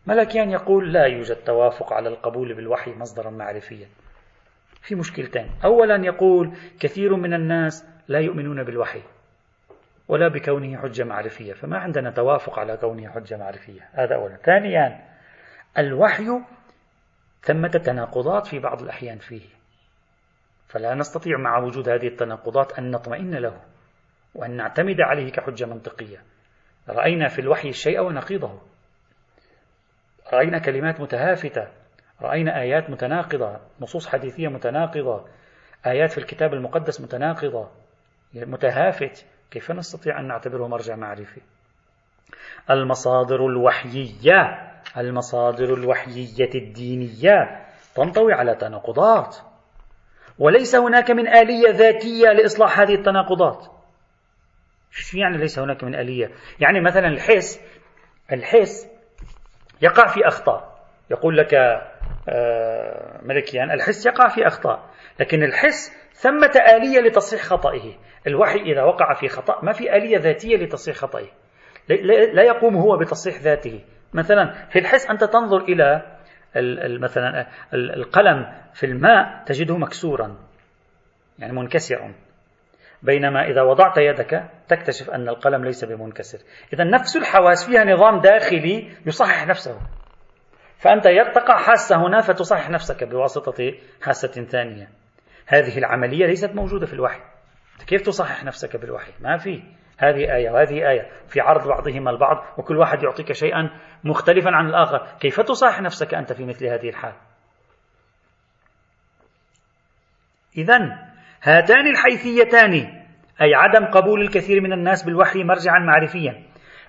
ملكيان يقول لا يوجد توافق على القبول بالوحي مصدرا معرفيا. في مشكلتين. أولا يقول كثير من الناس لا يؤمنون بالوحي ولا بكونه حجة معرفية فما عندنا توافق على كونه حجة معرفية. هذا أولا. ثانيا الوحي ثمة تناقضات في بعض الأحيان فيه. فلا نستطيع مع وجود هذه التناقضات أن نطمئن له وأن نعتمد عليه كحجة منطقية. رأينا في الوحي الشيء ونقيضه. رأينا كلمات متهافتة. رأينا آيات متناقضة. نصوص حديثية متناقضة. آيات في الكتاب المقدس متناقضة. متهافت. كيف نستطيع أن نعتبره مرجع معرفي؟ المصادر الوحيية. المصادر الوحيية الدينية تنطوي على تناقضات. وليس هناك من آلية ذاتية لإصلاح هذه التناقضات. شو يعني ليس هناك من آلية؟ يعني مثلا الحس الحس يقع في أخطاء. يقول لك آه، ملكيان الحس يقع في أخطاء. لكن الحس ثمة آلية لتصحيح خطئه. الوحي إذا وقع في خطأ ما في آلية ذاتية لتصحيح خطئه. لا يقوم هو بتصحيح ذاته. مثلا في الحس أنت تنظر إلى مثلا القلم في الماء تجده مكسورا يعني منكسرا. بينما إذا وضعت يدك تكتشف أن القلم ليس بمنكسر. إذا نفس الحواس فيها نظام داخلي يصحح نفسه. فأنت تقع حاسة هنا فتصحح نفسك بواسطة حاسة ثانية. هذه العملية ليست موجودة في الوحي. كيف تصحح نفسك بالوحي؟ ما في. هذه آية وهذه آية في عرض بعضهما البعض وكل واحد يعطيك شيئا مختلفا عن الآخر. كيف تصحح نفسك أنت في مثل هذه الحال؟ إذا هاتان الحيثيتان أي عدم قبول الكثير من الناس بالوحي مرجعا معرفيا.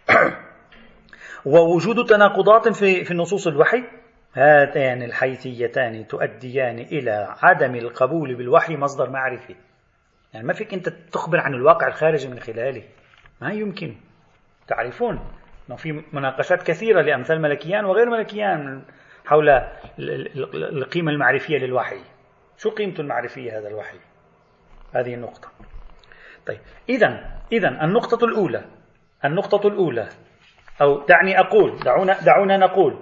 ووجود تناقضات في في نصوص الوحي هاتان الحيثيتان تؤديان إلى عدم القبول بالوحي مصدر معرفي. يعني ما فيك أنت تخبر عن الواقع الخارجي من خلاله. ما يمكن. تعرفون أنه في مناقشات كثيرة لأمثال ملكيان وغير ملكيان حول القيمة المعرفية للوحي. شو قيمته المعرفية هذا الوحي؟ هذه النقطة. طيب إذا إذا النقطة الأولى النقطة الأولى أو دعني أقول دعونا دعونا نقول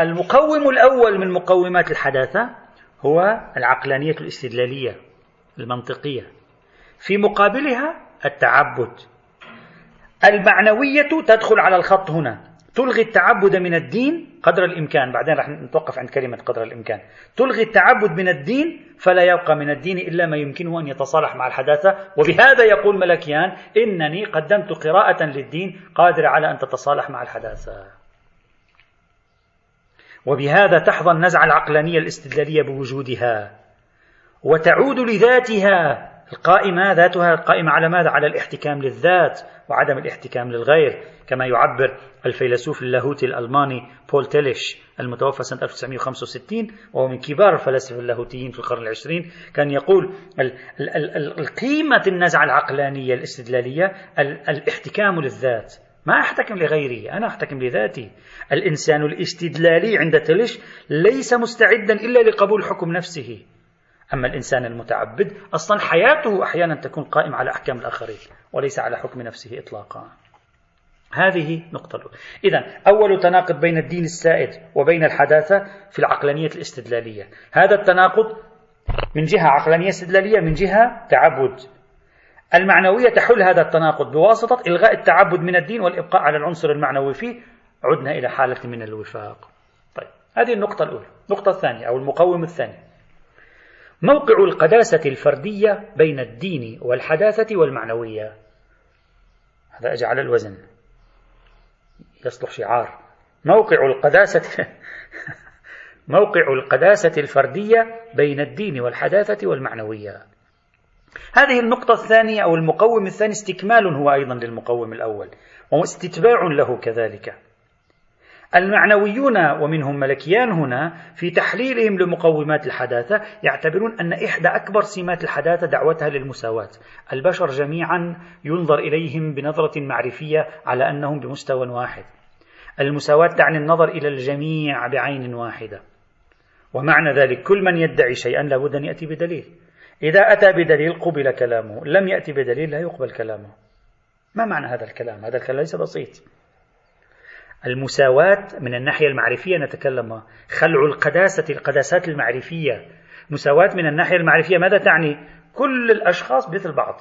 المقوم الأول من مقومات الحداثة هو العقلانية الاستدلالية المنطقية. في مقابلها التعبد. المعنوية تدخل على الخط هنا. تلغي التعبد من الدين قدر الإمكان. بعدين رح نتوقف عند كلمة قدر الإمكان. تلغي التعبد من الدين فلا يبقى من الدين إلا ما يمكنه أن يتصالح مع الحداثة. وبهذا يقول ملكيان إنني قدمت قراءة للدين قادرة على أن تتصالح مع الحداثة. وبهذا تحظى النزعة العقلانية الاستدلالية بوجودها. وتعود لذاتها القائمة ذاتها قائمة على ماذا؟ على الاحتكام للذات وعدم الاحتكام للغير. كما يعبر الفيلسوف اللاهوتي الألماني بول تيليش المتوفى سنة 1965 وهو من كبار الفلاسفة اللاهوتيين في القرن العشرين كان يقول القيمة النزعة العقلانية الاستدلالية الاحتكام للذات. ما أحتكم لغيري أنا أحتكم لذاتي. الإنسان الاستدلالي عند تلش ليس مستعدا إلا لقبول حكم نفسه. أما الإنسان المتعبد أصلا حياته أحيانا تكون قائمة على أحكام الآخرين وليس على حكم نفسه إطلاقا. هذه نقطة الأولى. إذا أول تناقض بين الدين السائد وبين الحداثة في العقلانية الاستدلالية. هذا التناقض من جهة عقلانية استدلالية من جهة تعبد. المعنوية تحل هذا التناقض بواسطة إلغاء التعبد من الدين والإبقاء على العنصر المعنوي فيه. عدنا إلى حالة من الوفاق. طيب هذه النقطة الأولى. النقطة الثانية أو المقوم الثاني. موقع القداسة الفردية بين الدين والحداثة والمعنوية. هذا أجعل الوزن. يصلح شعار. موقع القداسة موقع القداسة الفردية بين الدين والحداثة والمعنوية. هذه النقطة الثانية أو المقوم الثاني استكمال هو أيضا للمقوم الأول واستتباع له كذلك. المعنويون ومنهم ملكيان هنا في تحليلهم لمقومات الحداثة يعتبرون أن إحدى أكبر سمات الحداثة دعوتها للمساواة. البشر جميعا ينظر إليهم بنظرة معرفية على أنهم بمستوى واحد. المساواة تعني النظر إلى الجميع بعين واحدة. ومعنى ذلك كل من يدعي شيئا لابد أن يأتي بدليل. إذا أتى بدليل قبل كلامه لم يأتي بدليل لا يقبل كلامه. ما معنى هذا الكلام؟ هذا الكلام ليس بسيط. المساواة من الناحية المعرفية نتكلم. خلع القداسة القداسات المعرفية. مساواة من الناحية المعرفية ماذا تعني؟ كل الأشخاص مثل بعض.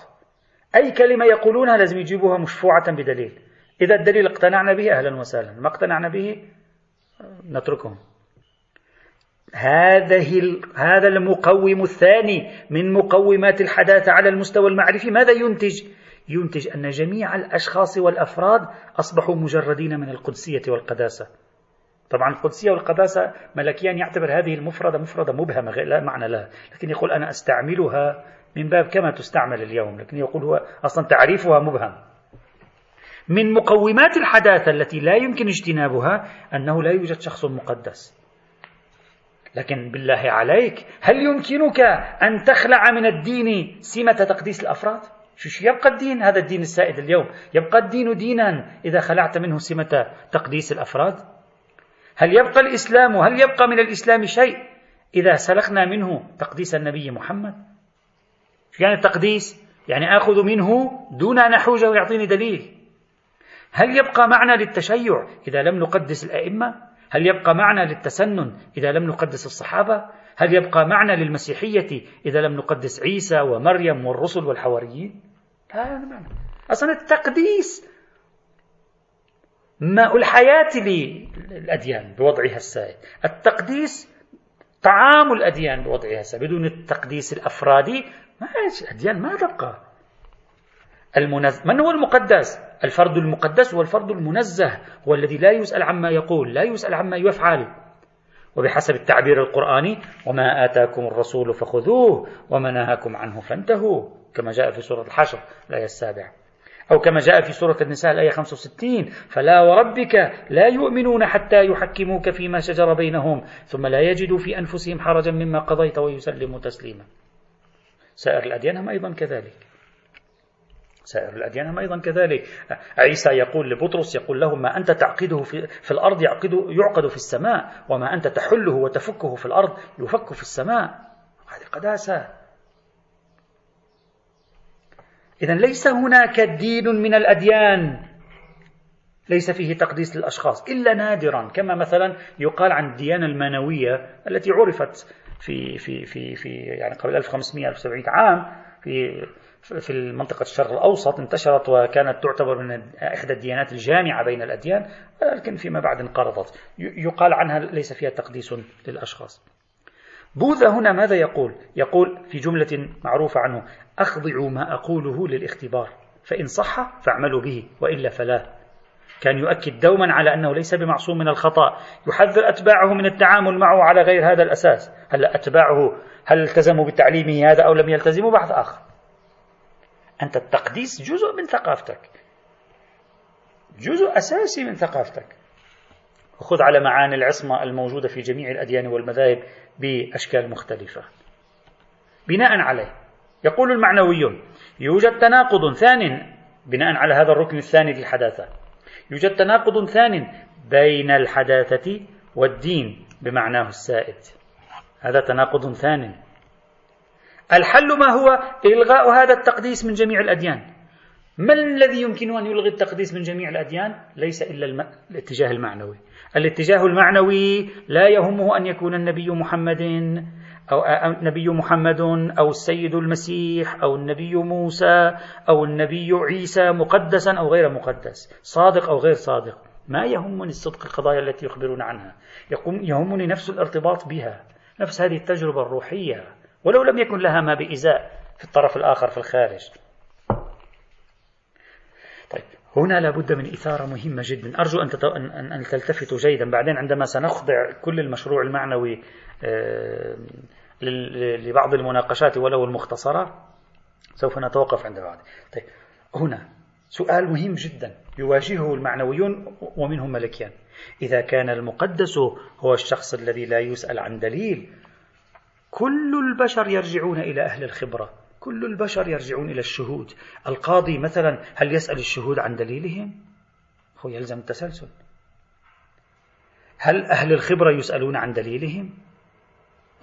أي كلمة يقولونها لازم يجيبوها مشفوعة بدليل. إذا الدليل اقتنعنا به أهلا وسهلا. ما اقتنعنا به نتركهم. هذه هذا المقوم الثاني من مقومات الحداثة على المستوى المعرفي. ماذا ينتج؟ ينتج أن جميع الأشخاص والأفراد أصبحوا مجردين من القدسية والقداسة. طبعا القدسية والقداسة ملكيا يعتبر هذه المفردة مفردة مبهمة لا معنى لها. لكن يقول أنا أستعملها من باب كما تستعمل اليوم. لكن يقول هو أصلا تعريفها مبهم. من مقومات الحداثة التي لا يمكن اجتنابها أنه لا يوجد شخص مقدس. لكن بالله عليك هل يمكنك أن تخلع من الدين سمة تقديس الأفراد؟ شو يبقى الدين؟ هذا الدين السائد اليوم. يبقى الدين دينا إذا خلعت منه سمة تقديس الأفراد؟ هل يبقى الإسلام؟ هل يبقى من الإسلام شيء إذا سلخنا منه تقديس النبي محمد؟ شو يعني التقديس؟ يعني آخذ منه دون أن أحوجه ويعطيني دليل. هل يبقى معنى للتشيع إذا لم نقدس الأئمة؟ هل يبقى معنى للتسنن إذا لم نقدس الصحابة؟ هل يبقى معنى للمسيحية إذا لم نقدس عيسى ومريم والرسل والحواريين؟ لا معنى أصلا التقديس ماء الحياة للأديان بوضعها السائد. التقديس طعام الأديان بوضعها السائد. بدون التقديس الأفرادي ما الأديان ما تبقى. المنز... من هو المقدس؟ الفرد المقدس هو الفرد المنزه هو الذي لا يسأل عما يقول لا يسأل عما يفعل. وبحسب التعبير القرآني وما آتاكم الرسول فخذوه وما نهاكم عنه فانتهوا كما جاء في سورة الحشر الآية السابعة. أو كما جاء في سورة النساء الآية 65 فلا وربك لا يؤمنون حتى يحكموك فيما شجر بينهم ثم لا يجدوا في أنفسهم حرجا مما قضيت ويسلموا تسليما. سائر الأديان هم أيضا كذلك. سائر الأديان. هم أيضا كذلك. عيسى يقول لبطرس يقول له ما أنت تعقده في, في الأرض يعقد, يعقد في السماء وما أنت تحله وتفكه في الأرض يفك في السماء. هذه قداسة. إذا ليس هناك دين من الأديان. ليس فيه تقديس للأشخاص إلا نادرا. كما مثلا يقال عن الديانة المانوية التي عرفت في في في في يعني قبل 1500 1700 عام في في منطقة الشرق الأوسط انتشرت وكانت تعتبر من إحدى الديانات الجامعة بين الأديان لكن فيما بعد انقرضت. يقال عنها ليس فيها تقديس للأشخاص. بوذا هنا ماذا يقول؟ يقول في جملة معروفة عنه أخضع ما أقوله للاختبار فإن صح فاعملوا به وإلا فلا. كان يؤكد دوما على أنه ليس بمعصوم من الخطأ. يحذر أتباعه من التعامل معه على غير هذا الأساس. هل أتباعه هل التزموا بتعليمه هذا أو لم يلتزموا؟ بحث آخر. أنت التقديس جزء من ثقافتك. جزء أساسي من ثقافتك. وخذ على معاني العصمة الموجودة في جميع الأديان والمذاهب بأشكال مختلفة. بناء عليه. يقول المعنويون يوجد تناقض ثان بناء على هذا الركن الثاني للحداثة يوجد تناقض ثان بين الحداثة والدين بمعناه السائد. هذا تناقض ثان. الحل ما هو؟ إلغاء هذا التقديس من جميع الأديان. ما الذي يمكن أن يلغي التقديس من جميع الأديان؟ ليس إلا الم... الاتجاه المعنوي. الاتجاه المعنوي لا يهمه أن يكون النبي محمد أو النبي محمد أو السيد المسيح أو النبي موسى أو النبي عيسى مقدسا أو غير مقدس صادق أو غير صادق. ما يهمني الصدق القضايا التي يخبرون عنها. يهمني نفس الارتباط بها نفس هذه التجربة الروحية. ولو لم يكن لها ما بإزاء في الطرف الآخر في الخارج. طيب هنا لابد من إثارة مهمة جدا. أرجو أن, تت... أن... أن تلتفتوا جيدا. بعدين عندما سنخضع كل المشروع المعنوي آه... لبعض المناقشات ولو المختصرة سوف نتوقف عند بعض. طيب هنا سؤال مهم جدا يواجهه المعنويون ومنهم ملكيان. إذا كان المقدس هو الشخص الذي لا يسأل عن دليل كل البشر يرجعون إلى أهل الخبرة. كل البشر يرجعون إلى الشهود. القاضي مثلا هل يسأل الشهود عن دليلهم؟ هو يلزم التسلسل. هل أهل الخبرة يسألون عن دليلهم؟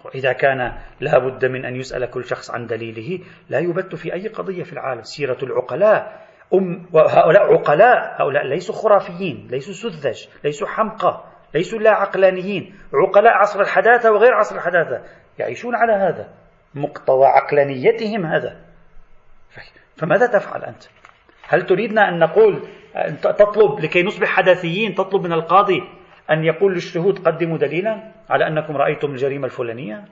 وإذا كان لا بد من أن يسأل كل شخص عن دليله لا يبت في أي قضية في العالم. سيرة العقلاء أم وهؤلاء عقلاء هؤلاء ليسوا خرافيين ليسوا سذج ليسوا حمقى ليسوا لا عقلانيين. عقلاء عصر الحداثة وغير عصر الحداثة. يعيشون على هذا مقتضى عقلانيتهم هذا. فماذا تفعل أنت؟ هل تريدنا أن نقول تطلب لكي نصبح حداثيين تطلب من القاضي أن يقول للشهود قدموا دليلا على أنكم رأيتم الجريمة الفلانية؟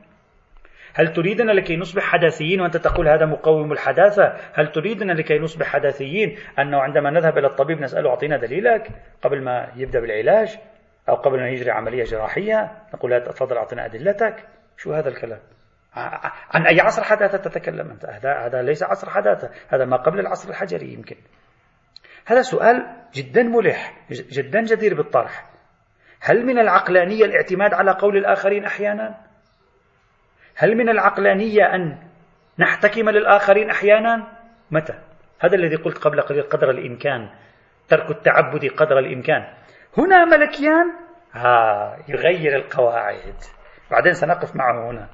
هل تريدنا لكي نصبح حداثيين وأنت تقول هذا مقوم الحداثة؟ هل تريدنا لكي نصبح حداثيين أنه عندما نذهب إلى الطبيب نسأله أعطينا دليلك قبل ما يبدأ بالعلاج أو قبل أن يجري عملية جراحية؟ نقول تفضل أعطنا أدلتك. شو هذا الكلام؟ عن أي عصر حداثة تتكلم أنت؟ هذا هذا ليس عصر حداثة هذا ما قبل العصر الحجري يمكن. هذا سؤال جدا ملح جدا جدير بالطرح. هل من العقلانية الاعتماد على قول الآخرين أحيانا؟ هل من العقلانية أن نحتكم للآخرين أحيانا؟ متى؟ هذا الذي قلت قبل قليل قدر الإمكان ترك التعبد قدر الإمكان. هنا ملكيان؟ ها يغير القواعد. بعدين سنقف معه هنا.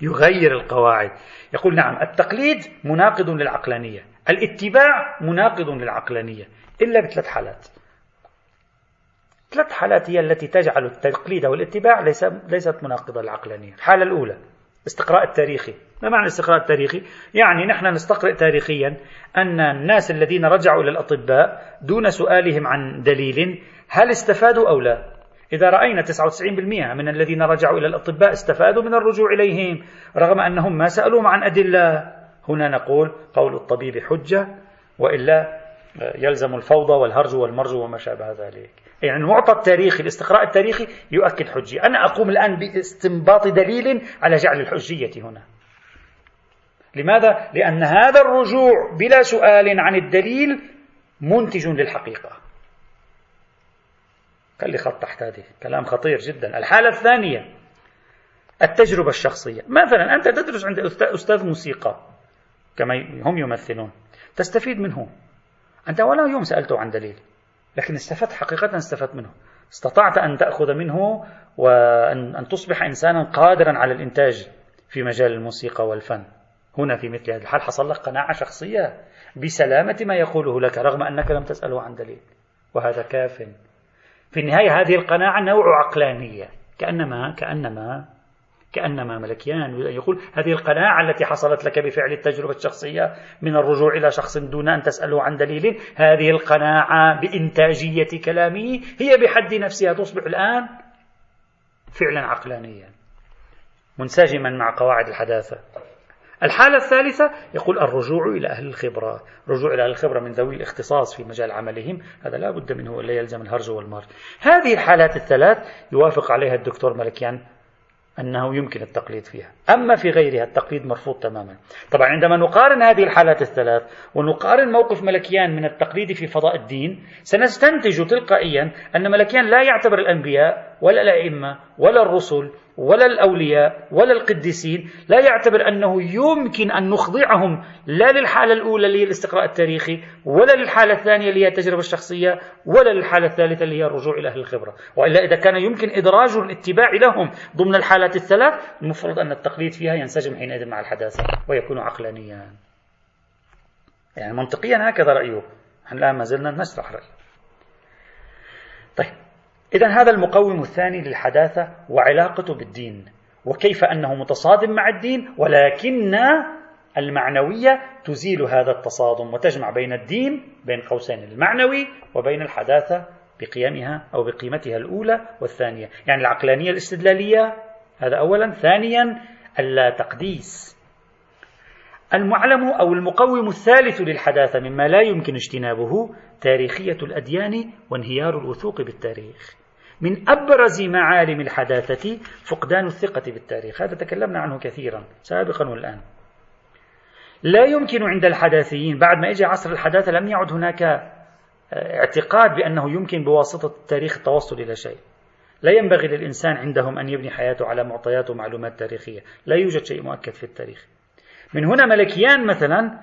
يغير القواعد. يقول نعم التقليد مناقض للعقلانية. الاتباع مناقض للعقلانية. إلا بثلاث حالات. ثلاث حالات هي التي تجعل التقليد والاتباع ليس ليست مناقضة للعقلانية. الحالة الأولى الاستقراء التاريخي. ما معنى الاستقراء التاريخي؟ يعني نحن نستقرئ تاريخيا أن الناس الذين رجعوا إلى الأطباء دون سؤالهم عن دليل هل استفادوا أو لا. إذا رأينا 99% من الذين رجعوا إلى الأطباء استفادوا من الرجوع إليهم رغم أنهم ما سألوهم عن أدلة. هنا نقول قول الطبيب حجة وإلا يلزم الفوضى والهرج والمرج وما شابه ذلك. يعني المعطى التاريخي الاستقراء التاريخي يؤكد حجية أنا أقوم الآن باستنباط دليل على جعل الحجية هنا. لماذا؟ لأن هذا الرجوع بلا سؤال عن الدليل منتج للحقيقة. خلي خط تحت هذه. كلام خطير جدا. الحالة الثانية التجربة الشخصية. مثلا أنت تدرس عند أستاذ موسيقى كما هم يمثلون. تستفيد منه. أنت ولا يوم سألته عن دليل لكن استفدت حقيقة استفدت منه. استطعت أن تأخذ منه وأن أن تصبح إنسانا قادرا على الإنتاج في مجال الموسيقى والفن. هنا في مثل هذا الحال حصل لك قناعة شخصية بسلامة ما يقوله لك رغم أنك لم تسأله عن دليل. وهذا كاف. في النهاية هذه القناعة نوع عقلانية. كأنما كأنما كأنما ملكيان. يقول هذه القناعة التي حصلت لك بفعل التجربة الشخصية من الرجوع إلى شخص دون أن تسأله عن دليل هذه القناعة بإنتاجية كلامه هي بحد نفسها تصبح الآن فعلا عقلانيا. منسجما مع قواعد الحداثة. الحالة الثالثة يقول الرجوع إلى أهل الخبرة. رجوع إلى أهل الخبرة من ذوي الاختصاص في مجال عملهم. هذا لا بد منه إلا يلزم الهرج والمرج. هذه الحالات الثلاث يوافق عليها الدكتور ملكيان أنه يمكن التقليد فيها. أما في غيرها التقليد مرفوض تماما. طبعا عندما نقارن هذه الحالات الثلاث ونقارن موقف ملكيان من التقليد في فضاء الدين سنستنتج تلقائيا أن ملكيان لا يعتبر الأنبياء ولا الأئمة ولا الرسل ولا الأولياء ولا القديسين لا يعتبر أنه يمكن أن نخضعهم لا للحالة الأولى اللي هي الاستقراء التاريخي ولا للحالة الثانية اللي هي التجربة الشخصية ولا للحالة الثالثة اللي هي الرجوع إلى أهل الخبرة. وإلا إذا كان يمكن إدراج الاتباع لهم ضمن الحالات الثلاث المفروض أن التقليد فيها ينسجم حينئذ مع الحداثة ويكون عقلانيا. يعني منطقيا هكذا رأيه. الآن ما زلنا نشرح رأيه. إذا هذا المقوم الثاني للحداثة وعلاقته بالدين وكيف أنه متصادم مع الدين ولكن المعنوية تزيل هذا التصادم وتجمع بين الدين بين قوسين المعنوي وبين الحداثة بقيمها أو بقيمتها الأولى والثانية. يعني العقلانية الاستدلالية هذا أولا. ثانيا اللا تقديس المعلم أو المقوم الثالث للحداثة مما لا يمكن اجتنابه تاريخية الأديان وانهيار الوثوق بالتاريخ. من أبرز معالم الحداثة فقدان الثقة بالتاريخ. هذا تكلمنا عنه كثيرا سابقا والآن. لا يمكن عند الحداثيين بعد ما اجى عصر الحداثة لم يعد هناك آه، اعتقاد بأنه يمكن بواسطة التاريخ التوصل إلى شيء. لا ينبغي للإنسان عندهم أن يبني حياته على معطيات ومعلومات تاريخية. لا يوجد شيء مؤكد في التاريخ. من هنا ملكيان مثلا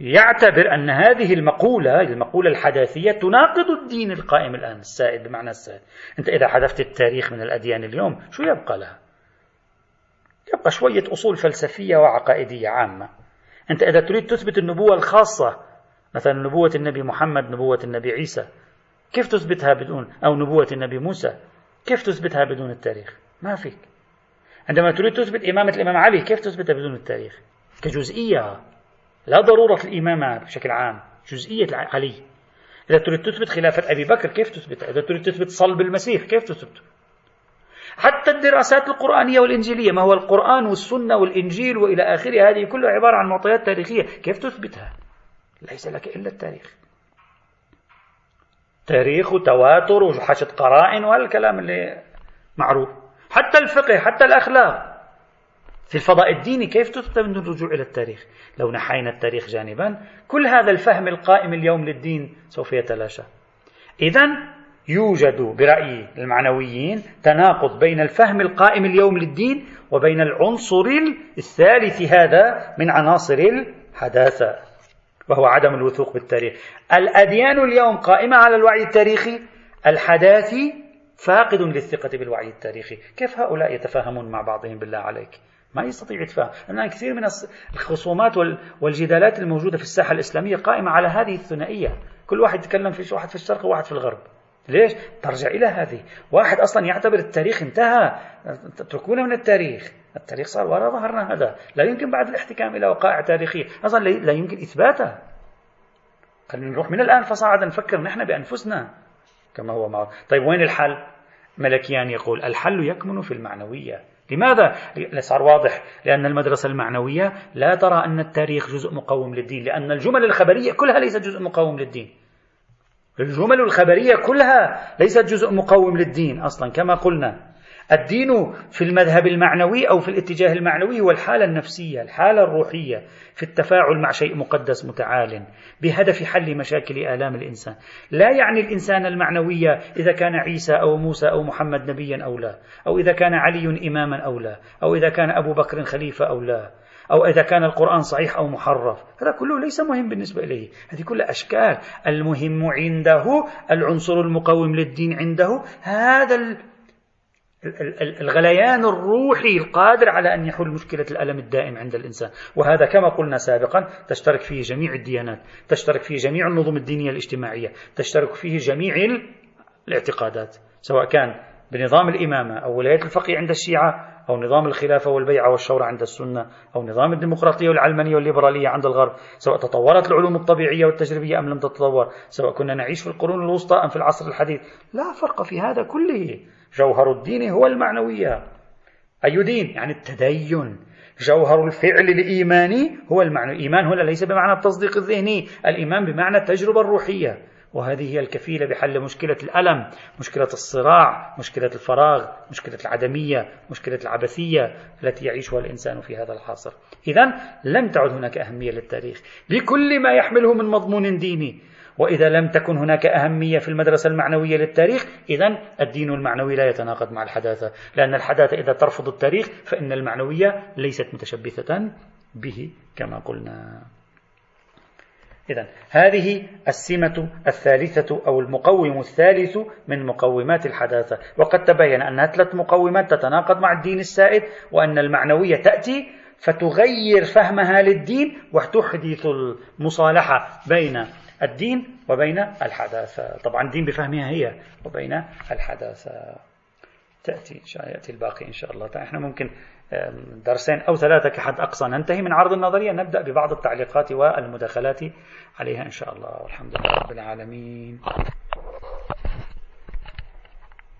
يعتبر أن هذه المقولة المقولة الحداثية تناقض الدين القائم الآن السائد بمعنى السائد. أنت إذا حذفت التاريخ من الأديان اليوم شو يبقى لها؟ يبقى شوية أصول فلسفية وعقائدية عامة. أنت إذا تريد تثبت النبوة الخاصة مثلا نبوة النبي محمد نبوة النبي عيسى كيف تثبتها بدون؟ أو نبوة النبي موسى كيف تثبتها بدون التاريخ؟ ما فيك. عندما تريد تثبت إمامة الإمام علي كيف تثبتها بدون التاريخ؟ كجزئية. لا ضرورة الإمامة بشكل عام جزئية علي. إذا تريد تثبت خلافة أبي بكر كيف تثبتها إذا تريد تثبت صلب المسيح كيف تثبته حتى الدراسات القرآنية والإنجيلية ما هو القرآن والسنة والإنجيل وإلى آخره هذه كلها عبارة عن معطيات تاريخية. كيف تثبتها؟ ليس لك إلا التاريخ. تاريخ وتواتر وحشد قرائن والكلام اللي معروف. حتى الفقه حتى الأخلاق. في الفضاء الديني كيف تثبت من الرجوع إلى التاريخ؟ لو نحينا التاريخ جانبا كل هذا الفهم القائم اليوم للدين سوف يتلاشى. إذا يوجد برأي المعنويين تناقض بين الفهم القائم اليوم للدين وبين العنصر الثالث هذا من عناصر الحداثة وهو عدم الوثوق بالتاريخ. الأديان اليوم قائمة على الوعي التاريخي الحداثي فاقد للثقة بالوعي التاريخي. كيف هؤلاء يتفاهمون مع بعضهم بالله عليك؟ ما يستطيع يتفاهم لأن كثير من الخصومات والجدالات الموجودة في الساحة الإسلامية قائمة على هذه الثنائية. كل واحد يتكلم في واحد في الشرق وواحد في الغرب. ليش؟ ترجع إلى هذه. واحد أصلا يعتبر التاريخ انتهى. اتركونا من التاريخ. التاريخ صار وراء ظهرنا هذا. لا يمكن بعد الاحتكام إلى وقائع تاريخية. أصلا لا يمكن إثباتها خلينا نروح من الآن فصاعدا. نفكر نحن بأنفسنا كما هو معروف. طيب وين الحل؟ ملكيان يقول الحل يكمن في المعنوية. لماذا؟ صار واضح. لأن المدرسة المعنوية لا ترى أن التاريخ جزء مقوم للدين لأن الجمل الخبرية كلها ليست جزء مقوم للدين. الجمل الخبرية كلها ليست جزء مقوم للدين أصلا كما قلنا. الدين في المذهب المعنوي أو في الاتجاه المعنوي هو الحالة النفسية الحالة الروحية في التفاعل مع شيء مقدس متعال بهدف حل مشاكل آلام الإنسان. لا يعني الإنسان المعنوية إذا كان عيسى أو موسى أو محمد نبيا أو لا أو إذا كان علي إماما أو لا أو إذا كان أبو بكر خليفة أو لا أو إذا كان القرآن صحيح أو محرف. هذا كله ليس مهم بالنسبة إليه. هذه كلها أشكال. المهم عنده العنصر المقوم للدين عنده. هذا الغليان الروحي القادر على أن يحل مشكلة الألم الدائم عند الإنسان. وهذا كما قلنا سابقا تشترك فيه جميع الديانات تشترك فيه جميع النظم الدينية الاجتماعية تشترك فيه جميع الاعتقادات سواء كان بنظام الإمامة أو ولاية الفقيه عند الشيعة أو نظام الخلافة والبيعة والشورى عند السنة أو نظام الديمقراطية والعلمانية والليبرالية عند الغرب سواء تطورت العلوم الطبيعية والتجريبية أم لم تتطور سواء كنا نعيش في القرون الوسطى أم في العصر الحديث. لا فرق في هذا كله. جوهر الدين هو المعنوية. أي دين؟ يعني التدين. جوهر الفعل الإيماني هو المعنى. الإيمان هنا ليس بمعنى التصديق الذهني الإيمان بمعنى التجربة الروحية. وهذه هي الكفيلة بحل مشكلة الألم مشكلة الصراع مشكلة الفراغ مشكلة العدمية مشكلة العبثية التي يعيشها الإنسان في هذا العصر. إذا لم تعد هناك أهمية للتاريخ. لكل ما يحمله من مضمون ديني. وإذا لم تكن هناك أهمية في المدرسة المعنوية للتاريخ إذا الدين المعنوي لا يتناقض مع الحداثة لأن الحداثة إذا ترفض التاريخ فإن المعنوية ليست متشبثة به كما قلنا. إذا هذه السمة الثالثة أو المقوم الثالث من مقومات الحداثة. وقد تبين أنها ثلاث مقومات تتناقض مع الدين السائد وأن المعنوية تأتي فتغير فهمها للدين وتحدث المصالحة بين الدين وبين الحداثة. طبعا الدين بفهمها هي وبين الحداثة. تأتي يأتي الباقي إن شاء الله. إحنا ممكن درسين أو ثلاثة كحد أقصى. ننتهي من عرض النظرية. نبدأ ببعض التعليقات والمداخلات عليها إن شاء الله. والحمد لله رب العالمين.